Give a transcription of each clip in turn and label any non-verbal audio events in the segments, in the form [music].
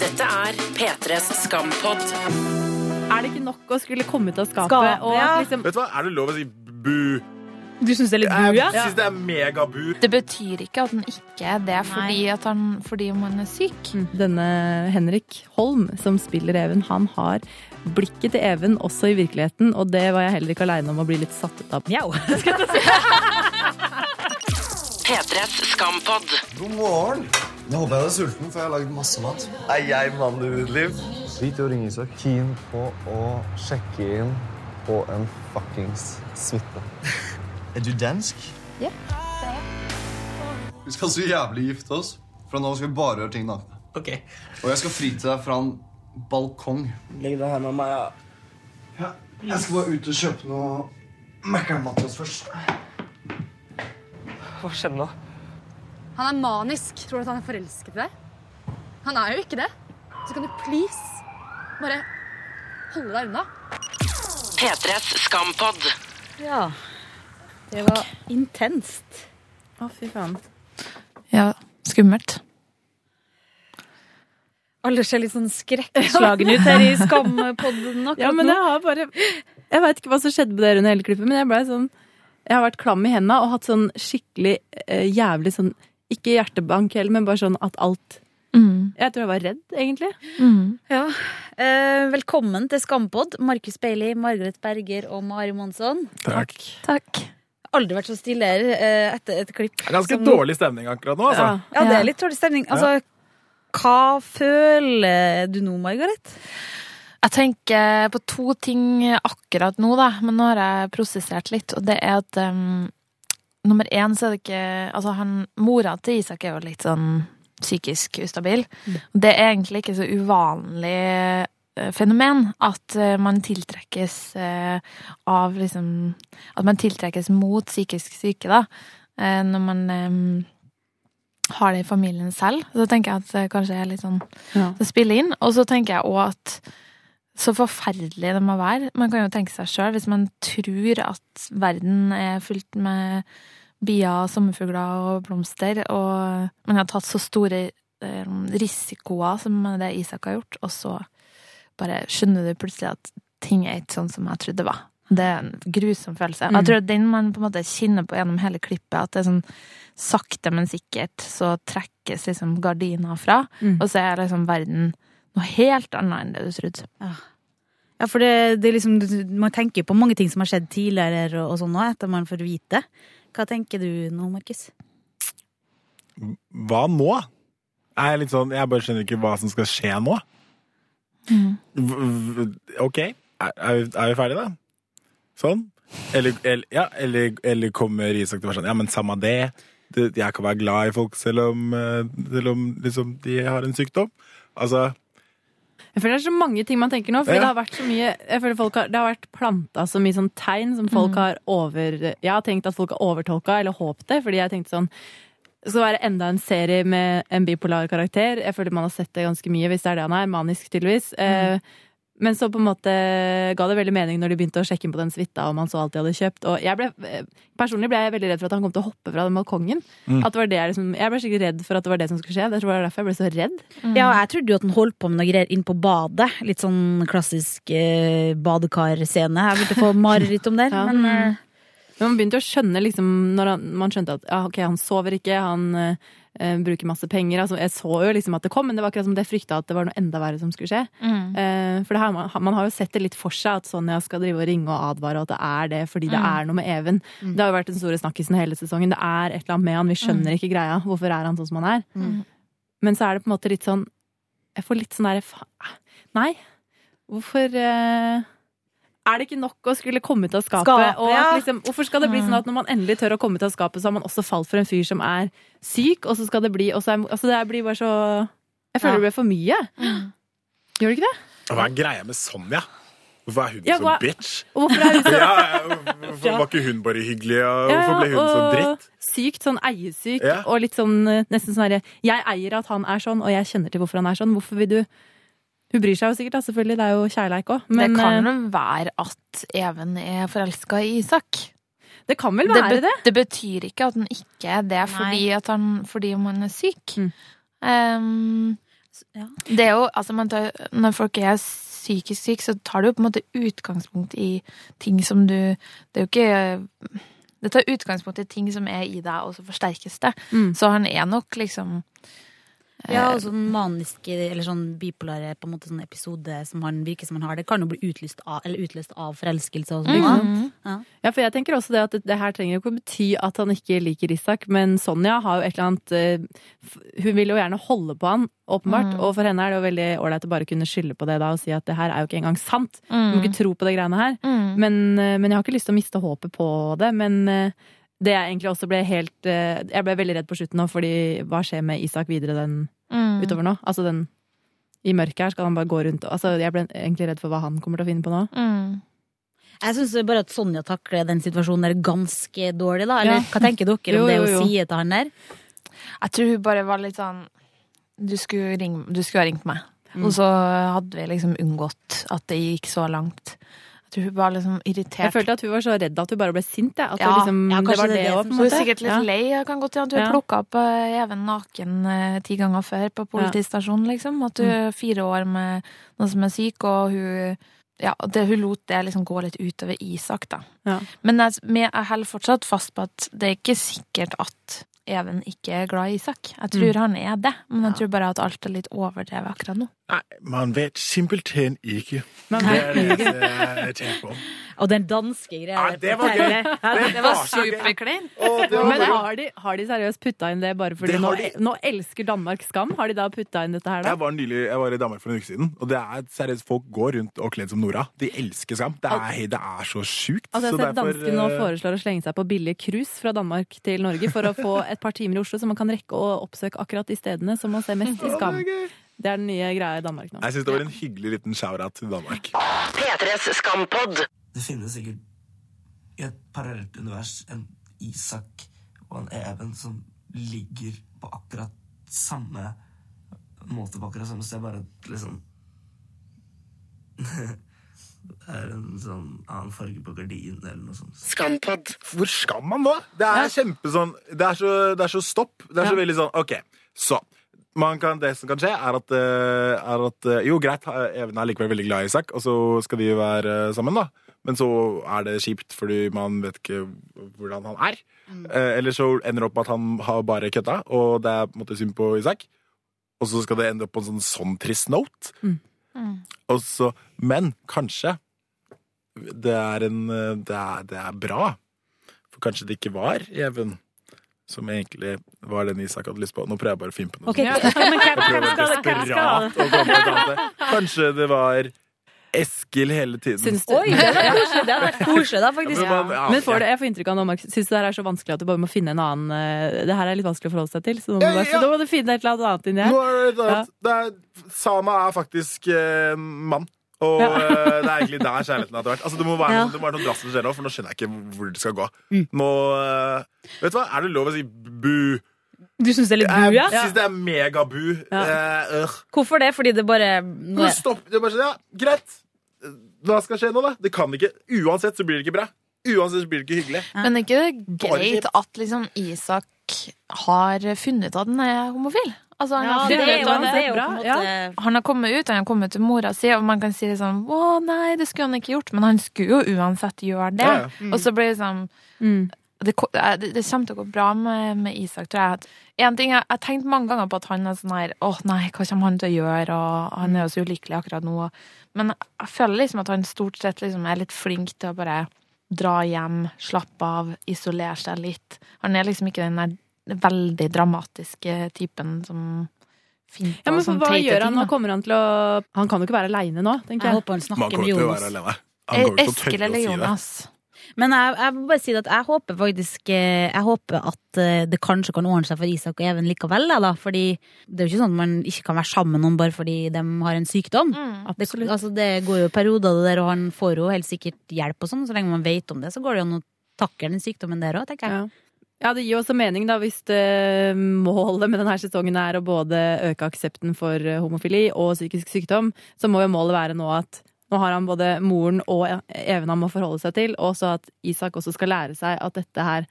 Dette er P3s Skampod. Er det ikke nok å skulle komme ut av skapet? Skapet, og ja. liksom, Vet du hva, er det lov å si bu? Du syns det er litt bu, Jeg ja? syns det er megabu. Det betyr ikke at han ikke er det fordi, at han, fordi man er syk. denne Henrik Holm, som spiller Even, han har blikket til Even også i virkeligheten, og det var jeg heller ikke aleine om å bli litt satt ut av. Mjau. [laughs] P3s Skampod. God morgen. Nå håper jeg du er sulten, for jeg har lagd masse mat. Er jeg mannen i ditt liv? Drit i å ringe Isak. Keen på å sjekke inn på en fuckings suite. er du dansk? Ja, det er jeg. Vi skal så jævlig gifte oss. Fra nå skal vi bare gjøre ting nakne. Okay. Og jeg skal fri til deg fra en balkong. Legg deg her med meg, ja. Ja, jeg skal bare ut og kjøpe noe Mækkern-mat til oss først. Hva skjedde nå? Han er manisk. Tror du at han er forelsket i deg? Han er jo ikke det. Så kan du please bare holde deg unna. P3s Skampod. ja. Det var intenst. Å, fy faen. Ja, skummelt. Alle ser litt sånn skrekkslagne [laughs] ut her i Skampodden akkurat Ja, men jeg har bare Jeg veit ikke hva som skjedde med dere under hele klippet, men jeg ble sånn Jeg har vært klam i henda og hatt sånn skikkelig eh, jævlig sånn Ikke hjertebank heller, men bare sånn at alt Mm. Jeg tror jeg var redd, egentlig. Mm. Ja. Eh, velkommen til Skampod. Markus Bailey, Margaret Berger og Mari Monsson. Takk. Takk. Aldri vært så stille her eh, etter et klipp. Det er ganske som dårlig stemning akkurat nå, altså. Ja, det er litt dårlig stemning. Altså, hva føler du nå, Margaret? Jeg tenker på to ting akkurat nå, da, men nå har jeg prosessert litt, og det er at um, nummer én så er det ikke Altså, han, mora til Isak er jo litt sånn psykisk ustabil. Det er egentlig ikke så uvanlig eh, fenomen at eh, man tiltrekkes eh, av liksom At man tiltrekkes mot psykisk syke, da, når man har det i familien selv. Så tenker jeg at det kanskje er litt sånn Ja. det spiller inn. Og så tenker jeg òg at så forferdelig det må være. Man kan jo tenke seg sjøl, hvis man tror at verden er fullt med bier, sommerfugler og blomster, og man har tatt så store eh, risikoer som det Isak har gjort, og så bare skjønner du plutselig at ting er ikke sånn som jeg trodde det var. Det er en grusom følelse. Mm. Jeg tror den man på en måte kjenner på gjennom hele klippet, at det er sånn sakte, men sikkert så trekkes liksom gardina fra, Mm. og så er liksom verden noe helt annet enn det du trodde. Ja, for det, det er liksom, Man tenker på mange ting som har skjedd tidligere, og, og sånn nå, etter man får vite. Hva tenker du nå, Markus? Hva nå? Jeg er litt sånn, jeg bare skjønner ikke hva som skal skje nå. V- v- Ok, er, er, vi, er vi ferdige da? Sånn? Eller, eller, ja, eller, eller kommer Isak til å være sånn, ja, men samme det. det. Jeg kan være glad i folk selv om, eh, selv om liksom, de har en sykdom. Altså, Jeg føler det er så mange ting man tenker nå. Fordi Ja. det har vært så mye jeg føler folk har, Det har vært planta så mye sånn tegn som folk har over Jeg har tenkt at folk har overtolka eller håpet det, fordi jeg tenkte sånn det skal være enda en serie med en bipolar karakter. Jeg føler man har sett det ganske mye, hvis det er det han er. Manisk, tydeligvis. Eh, men så på en måte ga det veldig mening når de begynte å sjekke inn på den suita om han så alt de hadde kjøpt. Og jeg ble, eh, personlig ble jeg veldig redd for at han kom til å hoppe fra den balkongen. At det var det jeg, liksom, jeg ble skikkelig redd for at det var det som skulle skje. Det var derfor jeg ble så redd. Ja, jeg trodde jo at han holdt på med noe greier inn på badet. Litt sånn klassisk eh, badekarscene. Jeg begynte å få mareritt om det. [laughs] Ja. Men eh, Men man begynte å skjønne liksom, når han, man skjønte at ja, ok, han sover ikke, han eh, bruke masse penger. Altså, jeg så jo liksom at det kom, men det var akkurat som det frykta at det var noe enda verre som skulle skje. Eh, for det her, man, man har jo sett det litt for seg at Sonja skal drive og ringe og advare, og at det er det fordi det er noe med Even. Det har jo vært den store snakkisen hele sesongen. Det er et eller annet med han, vi skjønner ikke greia. Hvorfor er han sånn som han er? Men så er det på en måte litt sånn Jeg får litt sånn derre Nei. Hvorfor eh, er det ikke nok å skulle komme ut av skapet? Skapet, og at liksom, hvorfor skal det bli sånn at når man endelig tør å komme ut av skapet, så har man også falt for en fyr som er syk, og så skal det bli og så er, altså Det blir bare så Jeg føler Ja. det ble for mye. Gjør det ikke det? hva er greia med Sonja? Hvorfor er hun Ja, så bitch? Og hvorfor er hun så [laughs] Ja, ja, hvorfor var ikke hun bare hyggelig, og Ja, hvorfor ble hun så og dritt? Sykt sånn eiesyk, Ja. og litt sånn eh, nesten sånn herre Jeg eier at han er sånn, og jeg kjenner til hvorfor han er sånn. Hvorfor vil du Hun bryr seg jo sikkert, da, selvfølgelig. Det er jo kjærleik òg. det kan jo være at Even er forelska i Isak. Det kan vel Det, være be det? det betyr ikke at han ikke er det fordi, at han, fordi man er syk. Mm. Um, Ja. det er jo, altså man tar, Når folk er psykisk syke, så tar du jo på en måte utgangspunkt i ting som du Det er jo ikke Det tar utgangspunkt i ting som er i deg, og så forsterkes det. Mm. Så han er nok liksom Ja, og sånn maniske, eller sånn bipolare på en måte sånn episode som han virker som han har, det kan jo bli utlyst av, eller utløst av forelskelse og sånn. Mm. Ja, for jeg tenker også det at det, det her trenger jo ikke å bety at han ikke liker Isak, men Sonja har jo et eller annet eh, Hun vil jo gjerne holde på han, åpenbart, Mm. og for henne er det jo veldig ålreit å bare kunne skylde på det da og si at det her er jo ikke engang sant. Du Mm. må ikke tro på det greiene her. Mm. Men, eh, men jeg har ikke lyst til å miste håpet på det. Men eh, det jeg egentlig også ble helt eh, Jeg ble veldig redd på slutten nå, fordi hva skjer med Isak videre den Mm. utover nå? Altså den i mørket her skal han bare gå rundt og altså, Jeg ble egentlig redd for hva han kommer til å finne på nå. Mm. Jeg syns bare at Sonja takler den situasjonen der ganske dårlig, da. Eller Ja. hva tenker dere om det jo, å hun si til han der? Jeg tror hun bare var litt sånn Du skulle, ringe, du skulle ha ringt meg. Mm. Og så hadde vi liksom unngått at det gikk så langt. Jeg tror hun var liksom Jeg følte at hun var så redd at hun bare ble sint. Jeg. At Ja, det, liksom, ja, det var det det på hun er sikkert litt Ja. lei. Jeg kan godt si at hun har Ja. plukka opp eh, Even naken eh, ti ganger før på politistasjonen, liksom. At hun mm. fire år med noen som er syk, og hun ja, det, hun lot det liksom gå litt utover Isak, da. Ja. Men jeg, jeg holder fortsatt fast på at det er ikke sikkert at Even ikke er glad i Isak. Jeg tror han er det, men jeg tror bare at alt er litt overdrevet akkurat nå. Nei, man vet simpelthen ikke. Men- Det er det jeg tenker på. Og den danske greia Ja, det var gøy. Det, Det var superkleint. Men har de, har de seriøst putta inn det bare fordi Det nå, de. nå elsker Danmark Skam? Har de da putta inn dette her, da? Jeg var, nylig, jeg var i Danmark for en uke siden, og det er seriøst folk går rundt og kledd som Nora. De elsker Skam. Det er, det er så sjukt. Altså, jeg Så har sett derfor, danskene nå eh, foreslår å slenge seg på billige cruise fra Danmark til Norge for å få et par timer i Oslo, så man kan rekke å oppsøke akkurat de stedene som man ser mest i Skam. det er. Det er den nye greia i Danmark nå. Jeg syns det var en hyggelig liten shout-out til Danmark. P3s Skampod. Det finnes sikkert i et parallelt univers en Isak og en Even som ligger på akkurat samme måte på akkurat samme sted, bare at liksom Det [laughs] er en sånn annen farge på gardinen eller noe sånt. Skampad. Hvor skal man da? Det er kjempesånn Det er så, det er så stopp. Det er så veldig sånn OK, så man kan, det som kan skje, er at, eh, er at eh, Jo, greit, Even er likevel veldig glad i Isak, og så skal de være sammen, da. Men så er det kjipt fordi man vet ikke hvordan han er. Mm. eller så ender det opp med at han har bare kødda, og det er på en måte synd på Isak. Og så skal det ende opp på en sånn, sånn trist note. Mm. Mm. Og så, men kanskje det er, en, eh, det, er, det er bra. For kanskje det ikke var Even som egentlig var den Isak hadde lyst på. Nå prøver jeg bare å finne på noe. Ok, men hvem, Jeg prøver? Desperat å komme på. [laughs] Kanskje det var Eskil hele tiden. Syns du? Oi, det hadde vært [laughs] koselig, det faktisk. Ja, men man- ja, Men får du, jeg får inntrykk av nå, Mark, syns du det her er så vanskelig at du bare må finne en annen eh, Det her er litt vanskelig å forholde seg til, så nå må, Ja, ja. da må du finne et eller annet inni her. er det, det er, er faktisk eh, mann. Og Ja. eh, det er egentlig der kjærligheten hadde vært. Altså, det må være Ja. noe, det må være noe drastisk som skjer nå, for nå skjønner jeg ikke hvor det skal gå. Mm. Nå eh, Vet du hva, er det lov å si bu? Du syns det er litt bu, ja? Jeg syns det er megabu. Eh, øh. Hvorfor det? Fordi det bare Men Stopp. Det er bare sånn, ja, greit. Hva skal skje nå, da? Det kan ikke Uansett så blir det ikke bra. Uansett så blir det ikke hyggelig. Men er ikke det Bare greit at liksom Isak har funnet ut at han er homofil? Altså, han, Ja, har det funnet er ut jo, det det- er jo på en måte han har kommet ut, han har kommet til mora si, og man kan si sånn Å, nei, det skulle han ikke gjort. Men han skulle jo uansett gjøre det. Ja, ja. Og så blir det sånn Mm. Det, det, det kommer til å gå bra med, med Isak, tror jeg. En ting, jeg har tenkt mange ganger på at han er sånn her Å nei, hva kommer han til å gjøre? Og han er jo så ulykkelig akkurat nå. Men jeg føler liksom at han stort sett liksom er litt flink til å bare dra hjem, slappe av, isolere seg litt. Han er liksom ikke den der veldig dramatiske typen som finner Ja, på men for sånne hva gjør han nå? Kommer han til å Han kan jo ikke være aleine nå, tenker Jeg jeg. håper han snakker med Jonas. være. Han kommer ikke til å Eskil eller Jonas. si? Men jeg, jeg må bare si at jeg håper faktisk eh, Jeg håper at eh, det kanskje kan ordne seg for Isak og Even likevel. Da, fordi det er jo ikke sånn at man ikke kan være sammen med noen bare fordi de har en sykdom. Mm. Det, altså, det går jo perioder, det der, og han får jo helt sikkert hjelp og sånn. Så lenge man vet om det, så går det jo an å takle den sykdommen der òg, tenker jeg. Ja. Ja, det gir også mening da hvis det, målet med denne sesongen er å både øke aksepten for eh, homofili og psykisk sykdom, så må jo målet være nå at nå har han både moren og Even han må forholde seg til, og så at Isak også skal lære seg at dette her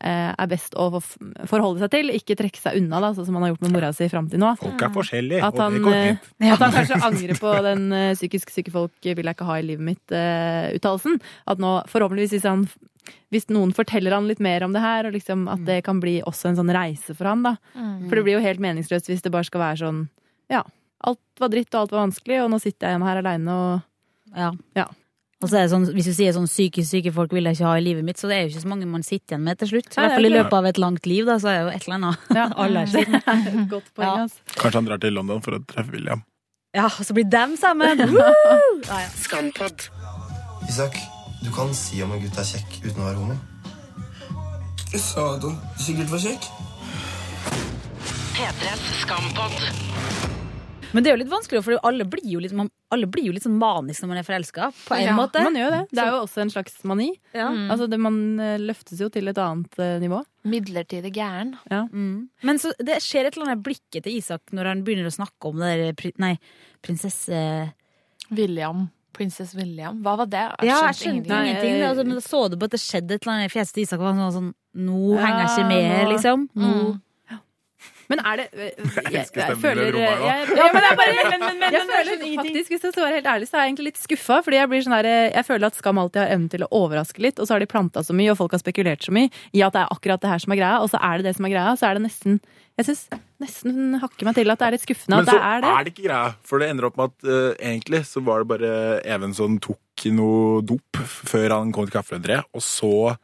eh, er best å forholde seg til, ikke trekke seg unna, da, sånn som han har gjort med mora si fram til nå. Folk er forskjellige, At og han, det går eh, fint. at han kanskje angrer på den eh, psykisk syke folk vil jeg ikke ha i livet mitt-uttalelsen. at nå forhåpentligvis hvis, han, hvis noen forteller han litt mer om det her, og liksom at det kan bli også en sånn reise for han, da. Mm. For det blir jo helt meningsløst hvis det bare skal være sånn ja, alt var dritt og alt var vanskelig, og nå sitter jeg igjen her aleine og Ja. Ja. Og så er det sånn, Hvis du sier sånn psykisk syke folk vil jeg ikke ha i livet mitt, så det er jo ikke så mange man sitter igjen med til slutt. I hvert fall i er løpet av et langt liv, da, så er det jo et eller annet. Ja. Alle er slitne. Godt poeng, Ja. altså. Kanskje han drar til London for å treffe William. Ja, og så blir dem sammen! Ja, ja. Skampod. Isak, du kan si om en gutt er kjekk uten å være homo. Jeg sa at han sikkert var kjekk. P3s Skampod. Men det er jo litt vanskelig, for alle blir jo litt, man, alle blir jo litt sånn manisk når man er forelska, på en Ja, måte. Man gjør det. Det er jo også en slags mani. Ja. Altså det, Man eh, løftes jo til et annet uh, nivå. Midlertidig gæren. Mm. Men så det skjer et eller annet i blikket til Isak når han begynner å snakke om det der pri, Nei, prinsesse William. Prinsess William. Hva var det? Ja, jeg skjønte ingenting. ingenting. jeg- Altså, men da så du på at det skjedde et eller annet i fjeset til Isak. Og han var sånn, Nå henger jeg ikke med, nå- liksom. Nå. Mm. Men er det [laughs] Jeg, jeg, elsker jeg føler jeg, ja, men jeg, bare, [laughs] men, men, men, jeg føler faktisk, Hvis jeg skal være helt ærlig, så er jeg egentlig litt skuffa. Fordi jeg blir sånn her, jeg føler at Skam alltid har evnen til å overraske litt, og så har de planta så mye, og folk har spekulert så mye i at det er akkurat det her som er greia, og så er det det som er greia. Så er det nesten Jeg syns nesten hakker meg til at det er litt skuffende Men at så det er det. er det ikke greia, for det ender opp med at uh, egentlig så var det bare Even som tok noe dop før han kom til Kaffelendré, og så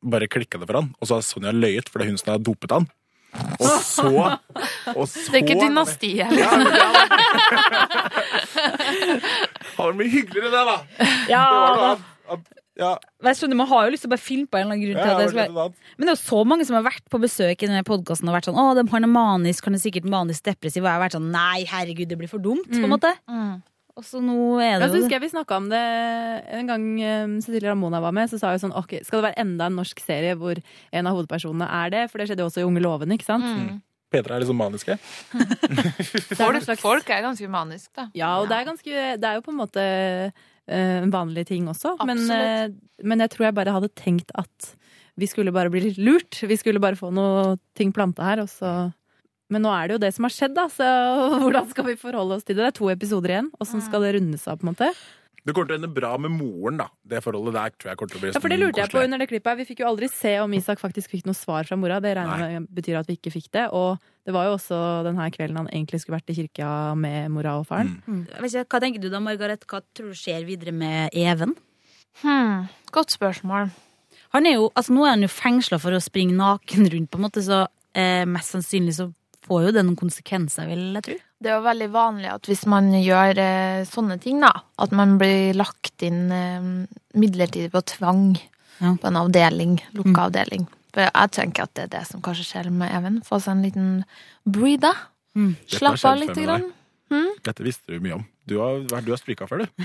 bare klikka det for han. Og så har Sonja løyet, for det er hun som har dopet han. Og så, og så [laughs] Det er ikke dynastiet, Ja, liksom. men det mye hyggeligere, det, da. Ja, Det da. Ja, Jeg skjønner, Man har jo lyst til å bare filme på en eller annen grunn ja, til det skal. Men det er jo så mange som har vært på besøk i denne podkasten og vært sånn 'Å, de, har manisk, kan det sikkert manisk depressiv', og jeg har vært sånn 'Nei, herregud, det blir for dumt', på en Mm. måte. Mm. Og så nå er Jeg det jo synes det. jeg vi snakka om det en gang um, Cecilie Ramona var med. Så sa hun sånn ok, Skal det være enda en norsk serie hvor en av hovedpersonene er det? For det skjedde jo også i Unge lovene, ikke sant? Mm. Petra er liksom maniske. [laughs] Det er Folk, slags- folk er ganske manisk, da. Ja, og det er ganske Det er jo på en måte eh, en vanlig ting også. Men, eh, men jeg tror jeg bare hadde tenkt at vi skulle bare bli litt lurt. Vi skulle bare få noe ting planta her, og så Men nå er det jo det som har skjedd, da, så [laughs] hvordan skal vi forholde oss til det? Det er to episoder igjen. Åssen skal det rundes av, på en måte? Det kommer til å ende bra med moren, da. Det forholdet der tror jeg kommer til å bli Ja, for det sånn lurte jeg på under det klippet. Vi fikk jo aldri se om Isak faktisk fikk noe svar fra mora. Det regner med betyr at vi ikke fikk det. Og det var jo også denne kvelden han egentlig skulle vært i kirka med mora og faren. Mm. Jeg Hva tenker du da, Margaret? Hva tror du skjer videre med Even? Hmm. Godt spørsmål. Han er jo, altså Nå er han jo fengsla for å springe naken rundt, på en måte, så eh, mest sannsynlig så får jo det noen konsekvenser, vil jeg tro. Det er jo veldig vanlig at hvis man gjør eh, sånne ting, da, at man blir lagt inn eh, midlertidig på tvang Ja. på en avdeling, lukka avdeling. For jeg tenker at det er det som kanskje skjer med Even. Få seg en liten breather. Mm. Slappe Slapp av litt. Grann. Mm? Dette visste du mye om. Du har, du har sprika før, du.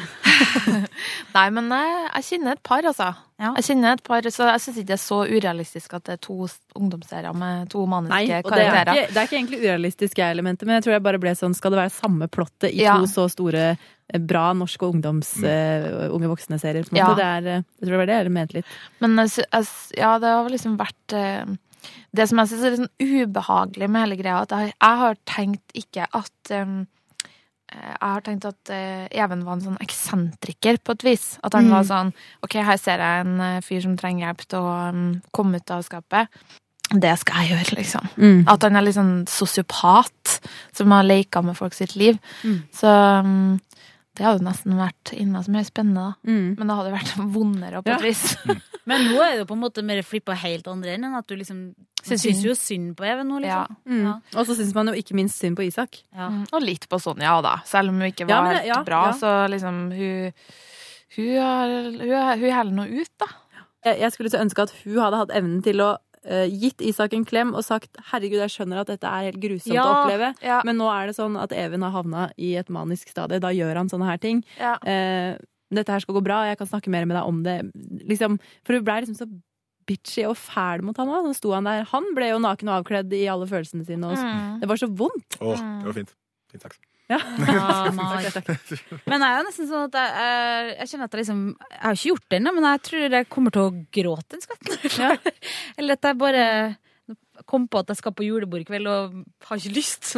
[laughs] Nei, men jeg, jeg kjenner et par, altså. Ja. Jeg kjenner et par, så jeg syns ikke det er så urealistisk at det er to ungdomsserier med to Nei, maniske og det er, karakterer. ikke, det er ikke egentlig urealistisk, jeg, elementet, men jeg tror jeg bare ble sånn Skal det være samme plottet i Ja. to så store, eh, bra norske ungdoms... uh, unge voksne-serier? Ja. Det er, eh, jeg tror det var det jeg mente litt. Men ja, det har liksom vært uh, Det som jeg syns er litt sånn ubehagelig med hele greia, at jeg, jeg har tenkt ikke at um, jeg har tenkt at eh, Even var en sånn eksentriker på et vis. At han Mm. var sånn Ok, her ser jeg en eh, fyr som trenger hjelp til å um, komme ut av skapet. Det skal jeg gjøre, liksom. At han er litt sånn sosiopat som har leka med folk sitt liv. Mm. Så um, det hadde nesten vært innmari mye spennende, da. Mm. Men det hadde vært [laughs] vondere på Ja. et vis. Men nå er det jo på en måte mer flippa helt andre enn At du liksom Syns syns jo synd på Even nå, Ja. liksom. Mm. Ja. Og så syns man jo ikke minst synd på Isak. Ja. Mm, Og litt på Sonja òg, da. Selv om hun ikke var men- helt ja, bra, ja. så liksom hun Hun, har, hun, hun heller noe ut, da. Jeg, jeg skulle så ønske at hun hadde hatt evnen til å gitt Isak en klem og sagt 'herregud, jeg skjønner at dette er helt grusomt Ja. å oppleve', Ja. men nå er det sånn at Even har havna i et manisk stadie. Da gjør han sånne her ting. Ja. Eh, 'Dette her skal gå bra, jeg kan snakke mer med deg om det'. Liksom, for hun blei liksom så bitchy og fæl mot han òg. Sto han der. Han ble jo naken og avkledd i alle følelsene sine. Og Mm. Det var så vondt. Å, det var fint. Fint sagt. Ja. [laughs] Men det er jo nesten sånn at jeg, jeg, jeg kjenner at jeg liksom Jeg har ikke gjort det ennå, men jeg tror jeg kommer til å gråte en skvett. [laughs] Eller at jeg bare kom på at jeg skal på julebord i kveld og har ikke lyst. [laughs]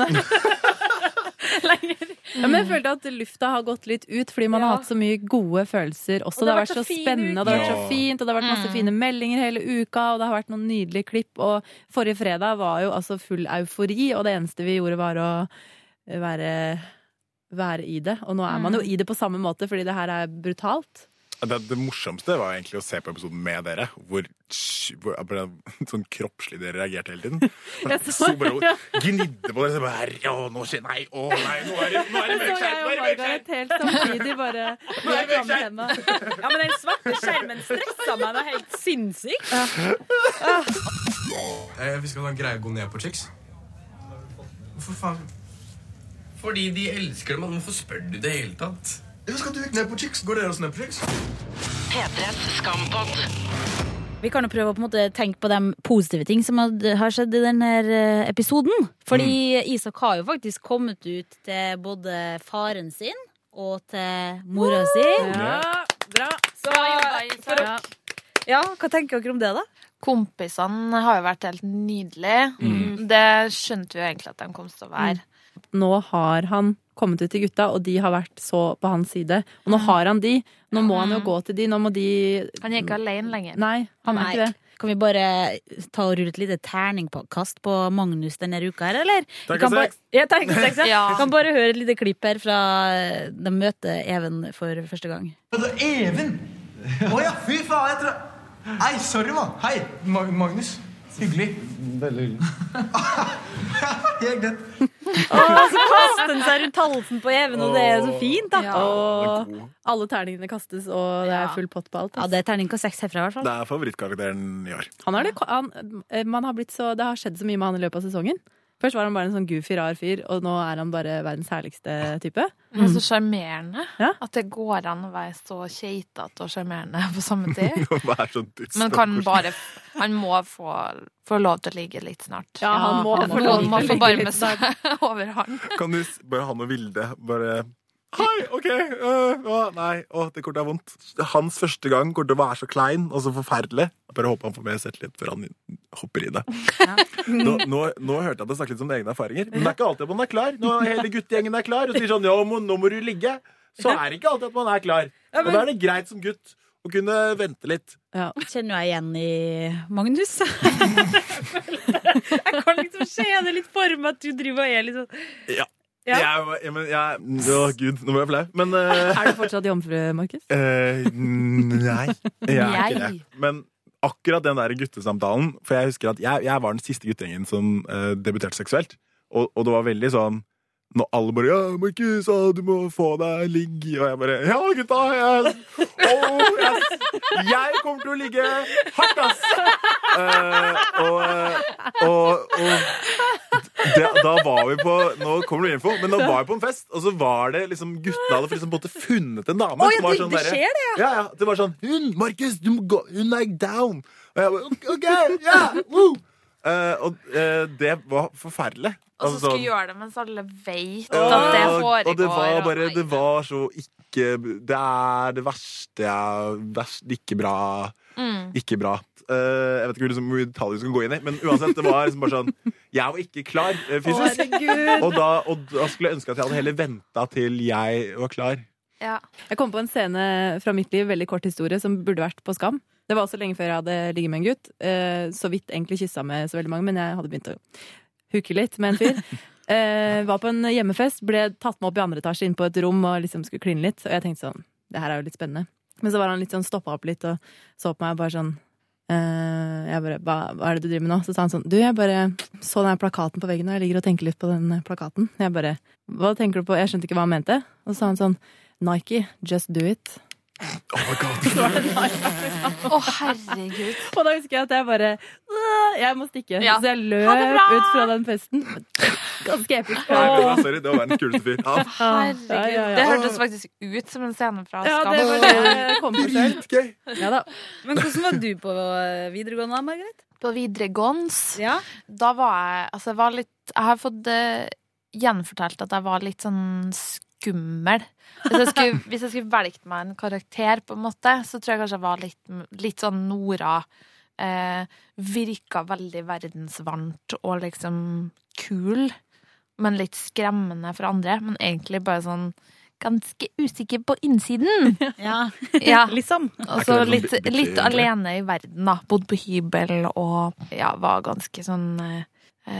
Lenger. Ja, men jeg følte at lufta har gått litt ut, fordi man har hatt så mye gode følelser også. Og Det har vært så så spennende, og det har vært så fint, og det har vært masse Mm. fine meldinger hele uka, og det har vært noen nydelige klipp. Og forrige fredag var jo altså full eufori, og det eneste vi gjorde var å være, være i det. Og nå er man jo i det på samme måte, fordi det her er brutalt. Det, det morsomste var egentlig å se på episoden med dere, hvor, hvor [laughs] sånn kroppslig dere reagerte hele tiden. [laughs] Så bare gnidde på dere. Så bare, å, nå skjer Nei, å nei, nå er det, nå er det helt samtidig bare. [laughs] Ja, men den svarte skjermen stressa meg. Er helt sinnssykt. Eh, vi skal ha en greie å gå ned på chicks. Hvorfor faen? Fordi de elsker det, men hvorfor spør du i det hele tatt? Ja, skal du ned på chicks? Går dere også ned på chicks? P3s Skampod. Vi kan jo prøve å på en måte tenke på de positive ting som har skjedd i denne eh, episoden. Fordi Isak har jo faktisk kommet ut til både faren sin og til mora si. Ja, bra. Så, for Ja. ja, hva tenker dere om det, da? Kompisene har jo vært helt nydelige. Mm. Det skjønte vi jo egentlig at de kom til å være. Nå har han kommet ut til gutta, og de har vært så på hans side. Og nå har han de. Nå må han jo gå til de. Nå må de Han er ikke alene lenger. Nei, han er Nei. ikke det. Kan vi bare ta og rulle et lite terningkast på Magnus denne uka her, eller? Takk Terningkast Ja, seks, ja. [laughs] Ja. Vi kan bare høre et lite klipp her fra eh, de møter Even for første gang. Er Even! Å ja, fy faen, jeg tror Nei, sorry, mann. Hei, Magnus, hyggelig. Veldig hyggelig. [laughs] Helt greit. [laughs] Kaster han seg rundt halsen på Even, og det er så fint, da. Ja. Og alle terningene kastes, og det er full pott på alt. Ja, det er terningkast seks herfra, i hvert fall. Det er favorittkarakteren i år. Han er det, han, eh, man har blitt så, det har skjedd så mye med han i løpet av sesongen. Først var han bare en sånn goofy, rar fyr, og nå er han bare verdens herligste type. Men så sjarmerende. Ja. At det går an å være så keitete og sjarmerende på samme tid. [laughs] Sånn Men kan bare Han må få, få lov til å ligge litt snart. Ja, han må Han få må, lov til må å få ligge varme litt seg [laughs] over han. Kan du bare han og Vilde bare Hei, OK. Uh, å, nei, oh, det kortet er vondt. Hans første gang kommer til å være så klein og så forferdelig. Bare håper han får mer selvtillit før han hopper i det. Nå, nå, nå hørte jeg at det snakket litt om egne erfaringer. Men det er ikke alltid at man er klar. Når hele guttegjengen er klar og sier sånn ja, må, nå må du ligge, så er det ikke alltid at man er klar. Og da er det greit som gutt å kunne vente litt. Ja. Kjenner jeg igjen i Magnus. [laughs] jeg kan liksom se det litt for meg at du driver og er litt sånn Ja. Ja. Jeg, jeg, men, jeg, å, gud, nå ble jeg flau. Men [laughs] eh, Er du fortsatt jomfru, Markus? [laughs] Uh, nei, jeg er ikke det. Men akkurat den der guttesamtalen For jeg husker at jeg, jeg var den siste guttegjengen som uh, debuterte seksuelt. Og, og det var veldig sånn når alle bare 'Ja, Markus, du må få deg ligg.' Og jeg bare 'Ja, gutta, jeg, oh, jeg, jeg kommer til å ligge hardt, ass!' Uh, og og, og det, da var vi på Nå kommer det info, men da var vi på en fest, og så var det liksom guttene hadde liksom funnet en dame. Oh, ja, som var sånn det det skjer det, ja, ja. Det var sånn Hun, Markus, Hun er down. Og jeg bare OK, ja! woo!» Uh, og uh, det var forferdelig. Og så Altså, skulle sånn- gjøre det mens alle vet at det foregår. Og det var bare Det var så ikke Det er det verste jeg verst, Ikke bra. Mm. Ikke bra. Uh, jeg vet ikke liksom, hvor liksom, detaljer vi skal gå inn i, men uansett, det var liksom bare sånn Jeg var ikke klar uh, fysisk. Og da, og da skulle jeg ønske at jeg hadde heller venta til jeg var klar. Ja. Jeg kom på en scene fra mitt liv, veldig kort historie, som burde vært på Skam. Det var også lenge før jeg hadde ligget med en gutt. Uh, så vidt egentlig kyssa med så veldig mange, men jeg hadde begynt å hooke litt med en fyr. [laughs] Eh, var på en hjemmefest, ble tatt med opp i andre etasje inn på et rom og liksom skulle kline litt. Og jeg tenkte sånn, det her er jo litt spennende. Men så var han litt sånn stoppa opp litt og så på meg og bare sånn eh, jeg bare, hva, hva er det du driver med nå? Så sa han sånn, du, jeg bare så den plakaten på veggen, og jeg ligger og tenker litt på den plakaten. Jeg bare, hva tenker du på? Jeg skjønte ikke hva han mente. Og så sa han sånn, Nike, just do it. Oh my God. Herregud. Og da husker jeg at jeg bare Jeg må stikke. Ja. Så jeg løp ut fra den festen. Ganske episk. Oh. sorry, det var verdens kuleste fyr. Ja, Herregud. Ja, ja, ja. Det hørtes faktisk ut som en scene fra Ja, det var det jeg kom på selv. Ja da. Men hvordan var du på videregående videregående, Margaret? På videregående Ja. da var jeg Altså, jeg var litt Jeg har fått uh, gjenfortalt at jeg var litt sånn skummel. Hvis jeg skulle, hvis jeg skulle velgt meg en karakter, på en måte, så tror jeg kanskje jeg var litt, litt sånn Nora. Eh, virka veldig verdensvarmt og liksom kul, men litt skremmende for andre. Men egentlig bare sånn ganske usikker på innsiden. [laughs] Ja, Ja. liksom. Og så litt, litt alene i verden, da. Bodd på hybel og ja, var ganske sånn eh,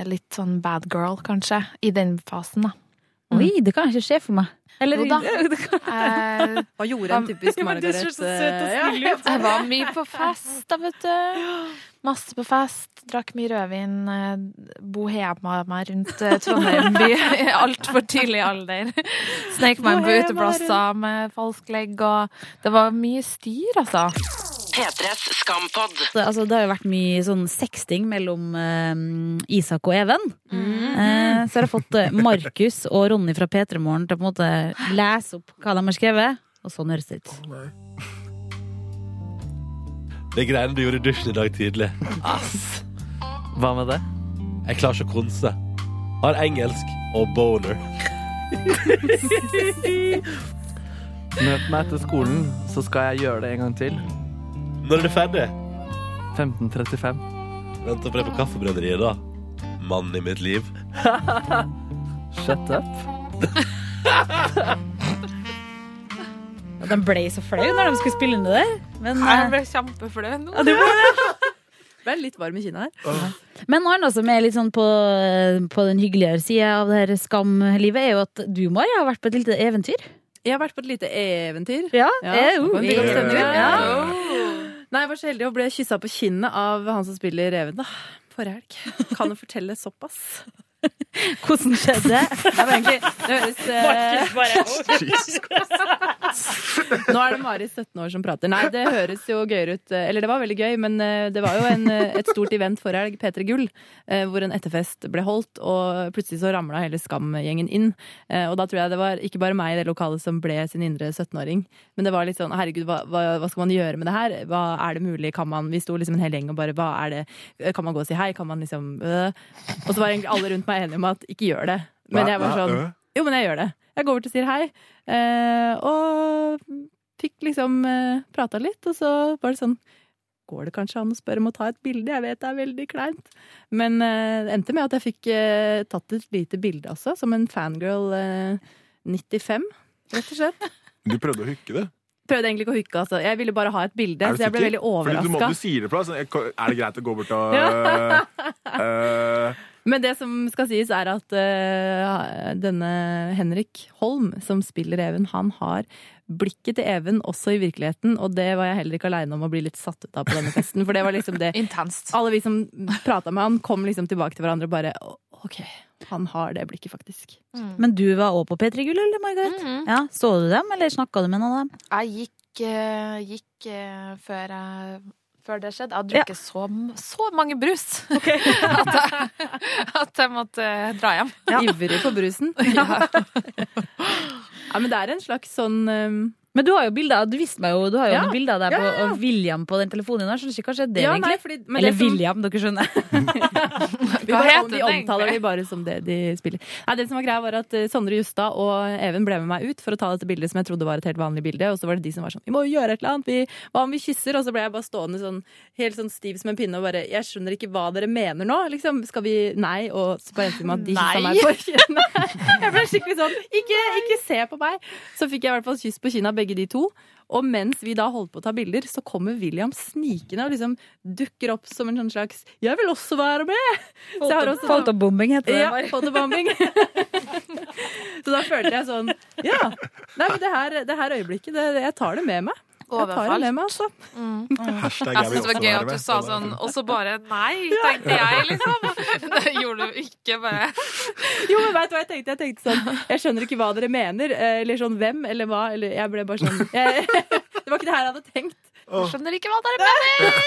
Litt sånn bad girl, kanskje, i den fasen, da. Oi, det kan ikke skje for meg. Eller Jo da. [laughs] Eh, Hva gjorde en typisk [laughs] Margaret? eh, ja. jeg var mye på fest, da, vet du. [gasps] Masse på fest. Drakk mye rødvin. eh, Bohema meg rundt Trondheim by i altfor tidlig alder. Sneik meg inn på uteplasser med falsk legg, og det var mye styr, altså. P3s Skampod. Det- Altså, det har jo vært mye sånn sexting mellom eh, Isak og Even. Eh, så har jeg fått eh, Markus og Ronny fra P3 Morgen til å på en måte lese opp hva de har skrevet. Og sånn høres det ut. Det greiene du gjorde i dusjen i dag tidlig. Ass. Hva med det? Jeg klarer ikke å konse. Har engelsk og boner. [laughs] Møt meg etter skolen, så skal jeg gjøre det en gang til. Når er du ferdig? 15.35. Venter på deg på Kaffebrenneriet, da. Mannen i mitt liv. Shut up. De ble så flau når de skulle spille inn det der. Men, Jeg eh, ble kjempeflau nå. ja, du ble- Ble [laughs] litt varm i kinnet her. men noe annet som er litt sånn på, på den hyggeligere sida av det her skamlivet, er jo at du, Mari, har vært på et lite eventyr. Jeg har vært på et lite eventyr. Ja, Ja, eh, uh, det bli ja. Nei, jeg var så heldig og ble kyssa på kinnet av han som spiller Reven da, forrige helg. Kan jo fortelle såpass. [laughs] Hvordan skjedde det? Det var egentlig Det høres uh... Nå er det Mari 17 år som prater. Nei, det høres jo gøyere ut. eh, Eller det var veldig gøy, men eh, det var jo en, et stort event forrige helg, P3 Gull, eh, hvor en etterfest ble holdt, og plutselig så ramla hele Skam-gjengen inn. Eh, Og da tror jeg det var ikke bare meg i det lokalet som ble sin indre 17-åring, men det var litt sånn herregud, hva, hva, hva skal man gjøre med det her? Hva er det mulig? Kan man Vi sto liksom en hel gjeng og bare hva er det Kan man gå og si hei? Kan man liksom øh? Og så var egentlig alle rundt meg enige om at ikke gjør det. Men jeg var sånn? Jo, men jeg gjør det. Jeg går bort og sier hei. Eh, og fikk liksom eh, prata litt, og så var det sånn Går det kanskje an å spørre om å ta et bilde? Jeg vet det er veldig kleint. Men eh, det endte med at jeg fikk eh, tatt et lite bilde også, som en fangirl eh, 95, rett og slett. Du prøvde å hooke det. Prøvde egentlig ikke å hooke, altså. Jeg ville bare ha et bilde, så jeg ble veldig Fordi du, må, overraska. Er det greit å gå bort og øh, [laughs] Men det som skal sies, er at uh, denne Henrik Holm, som spiller Even, han har blikket til Even også i virkeligheten, og det var jeg heller ikke aleine om å bli litt satt ut av på denne festen. For det var liksom det [laughs] Intenst. Alle vi som prata med han, kom liksom tilbake til hverandre og bare OK, han har det blikket, faktisk. Men du var òg på P3 Gull, eller, Margaret? Mhm. Ja, Så du dem, eller snakka du med noen av dem? Jeg gikk, eh, gikk eh, før, jeg, før det skjedde. Jeg har drukket så, så mange brus [laughs] at, jeg, at jeg måtte dra hjem. Ivrig på brusen. [laughs] Ja. men det er en slags sånn um, Men du har jo bilder, du viste meg jo, du har jo Ja. noen bilder av deg Ja, på, og William på den telefonen din. Jeg skjønner ikke hva skjedde Ja, egentlig. nei, fordi, Eller som- William, dere skjønner. [laughs] [laughs] Vi, Hva heter vi omtaler de bare som det de spiller. Nei, det som var greia var at eh, Sondre Justad og Even ble med meg ut for å ta dette bildet som jeg trodde var et helt vanlig bilde. Og så var det de som var sånn Vi må jo gjøre et eller annet. Vi, hva om vi kysser? Og så ble jeg bare stående sånn helt sånn stiv som en pinne og bare Jeg skjønner ikke hva dere mener nå. Liksom, skal vi Nei. Og så bare endte vi med at de kyssa meg på kinnet. [laughs] Jeg ble skikkelig sånn ikke, ikke se på meg! Så fikk jeg i hvert fall kyss på kinnet av begge de to. Og mens vi da holdt på å ta bilder, så kommer William snikende og liksom dukker opp som en sånn slags 'Jeg vil også være med!' Fotobombing heter det. ja, fotobombing. [laughs] så da følte jeg sånn Ja. Nei, men det her, det her øyeblikket, det, jeg tar det med meg. Jeg tar det med meg, altså. Mm. Jeg syns det var gøy at du sa sånn, og så bare nei, [laughs] tenkte jeg, liksom. [laughs] Det gjorde du ikke, bare. [laughs] Jo, men vet du hva jeg tenkte? Jeg tenkte sånn Jeg skjønner ikke hva dere mener. eh, Eller sånn hvem, eller hva. Eller jeg ble bare sånn jeg, Det var ikke det her jeg hadde tenkt. Jeg skjønner ikke hva dere mener!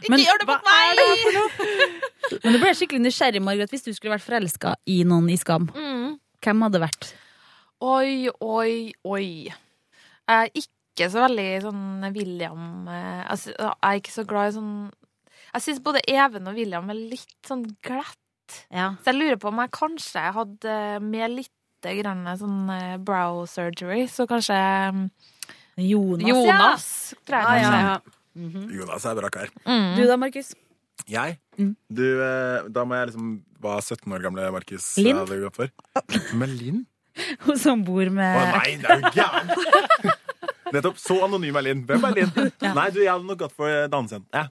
Ikke Men gjør det mot meg! Men du ble skikkelig nysgjerrig, Margaret, hvis du skulle vært forelska i noen i Skam. Mm. Hvem hadde vært? Oi, oi, oi. Eh, er ikke så veldig sånn William eh, altså, Jeg er ikke så glad i sånn Jeg syns både Even og William er litt sånn glatt. Ja. Så jeg lurer på om jeg kanskje hadde med litt grann sånn eh, brow surgery, så kanskje Jonas, Jonas, Jonas tror jeg Ja, ja, Mm ja. Mhm. Jonas er bra kar. Mm. Du da, Markus? Jeg? Du, eh, da må jeg liksom Hva 17 år gamle Markus hadde gått for? Med Linn? Hun som bor med Å nei, det er jo gæren! [laughs] Nettopp. Så anonym er Linn. Hvem er Linn? [laughs] Nei, du, jeg hadde nok gått for dansejenten. Ja.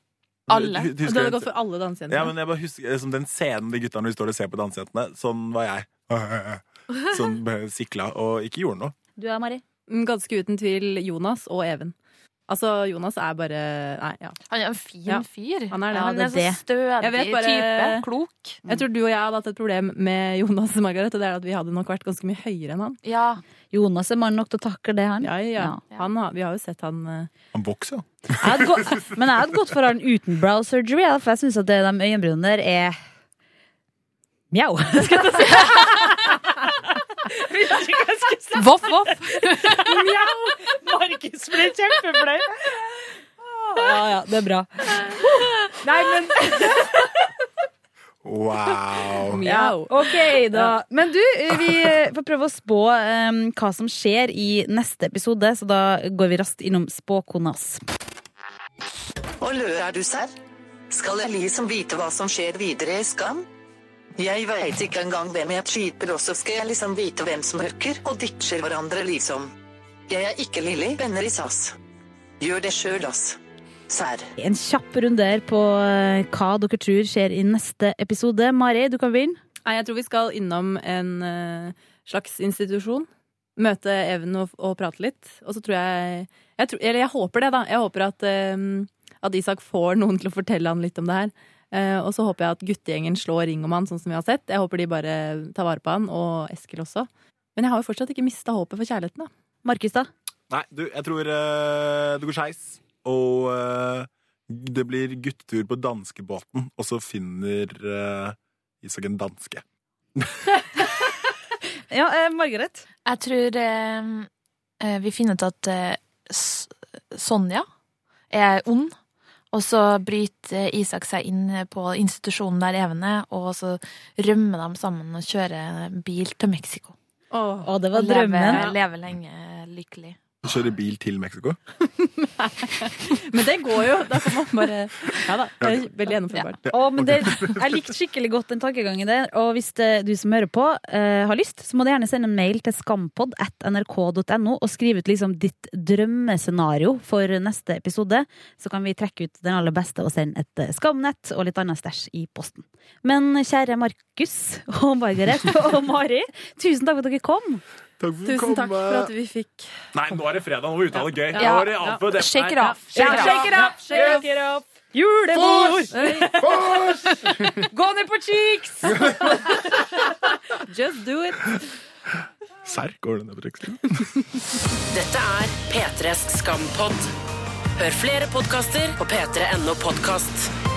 Alle. Du, Du hadde gått for alle dansejentene. Ja, men jeg bare husker liksom, Den scenen de gutta når de står og ser på dansejentene, sånn var jeg. [laughs] Sånn bare sikla og ikke gjorde noe. Du er Mari? Mm, Ganske uten tvil Jonas og Even. Altså, Jonas er bare Nei, ja. Han er en fin Ja, fyr. Han er det. Han er det så stødig bare- type. Klok. Jeg tror du og jeg hadde hatt et problem med Jonas Margaret, og det er at vi hadde nok vært ganske mye høyere enn han. Ja. Jonas er mann nok til å takle det, han. Ja, ja. Han har, vi har jo sett han eh, Han vokser. Jeg gått, [laughs] men jeg hadde gått for han uten brow surgery, for jeg syns at de øyenbrynene der er mjau. [laughs] Skal jeg si. Vet ikke hva jeg skal si. Voff, voff. Mjau! Markus ble kjempeflau. Ja, ja, det er bra. Nei, men Wow. Mjau. ok, da. Men du, vi får prøve å spå um, hva som skjer i neste episode, så da går vi raskt innom spåkonas. Og lø er du serr? Skal liksom vite hva som skjer videre i Skam? Jeg veit ikke engang hvem jeg cheater, og så skal jeg liksom vite hvem som hooker og ditcher hverandre, liksom. Jeg er ikke Lilly, venner i SAS. Gjør det sjøl, ass. Sær. En kjapp runde her på uh, hva dere tror skjer i neste episode. Mari, du kan begynne. Nei, jeg tror vi skal innom en eh, slags institusjon. Møte Even og, og prate litt. Og så tror jeg, jeg tror, Eller jeg håper det, da. Jeg håper at, eh, at Isak får noen til å fortelle han litt om det her. Eh, og så håper jeg at guttegjengen slår ring om han, sånn som vi har sett. Jeg håper de bare tar vare på han, og Eskil også. Men jeg har jo fortsatt ikke mista håpet for kjærligheten, da. Markus, da? Nei, du, jeg tror uh, det går skeis. Og uh, det blir guttetur på danskebåten, og så finner uh, Isak en danske. [laughs] Ja, eh, Margaret? Jeg tror eh, eh, vi finner ut at eh, Sonja er ond. Og så bryter Isak seg inn på institusjonen der Even er, og så rømmer de sammen og kjører bil til Mexico. Å, det var Og Leve, leve lenge lykkelig. Kjøre bil til Mexico. [laughs] Men det går jo. Da kan man bare Ja da. Det er veldig gjennomførbart. Å, men det, [laughs] jeg likte skikkelig godt den tankegangen der. Og hvis det, du som hører på uh, har lyst, så må du gjerne sende en mail til skampod at nrk.no og skrive ut liksom ditt drømmescenario for neste episode. Så kan vi trekke ut den aller beste og sende et eh, skamnett og litt annet stæsj i posten. Men kjære Markus og Margaret og Mari, tusen takk for at dere kom. Takk for Tusen takk for at vi fikk Nei, nå er det fredag. Nå må vi uttale det gøy. Ja. Ja. Shake it off. Shake it Shake it up! Shake it off. Julebord! Fors! [laughs] Gå ned på cheeks! [laughs] Just do it. Serr, går det ned på cheeks? [laughs] Dette er P3s Skampod. Hør flere podkaster på p3.no podkast.